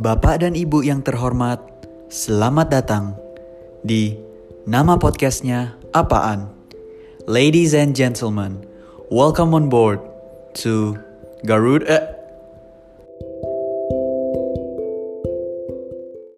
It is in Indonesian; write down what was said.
Bapak dan Ibu yang terhormat, selamat datang di nama podcastnya apaan? Ladies and gentlemen, welcome on board to Garuda. Eh,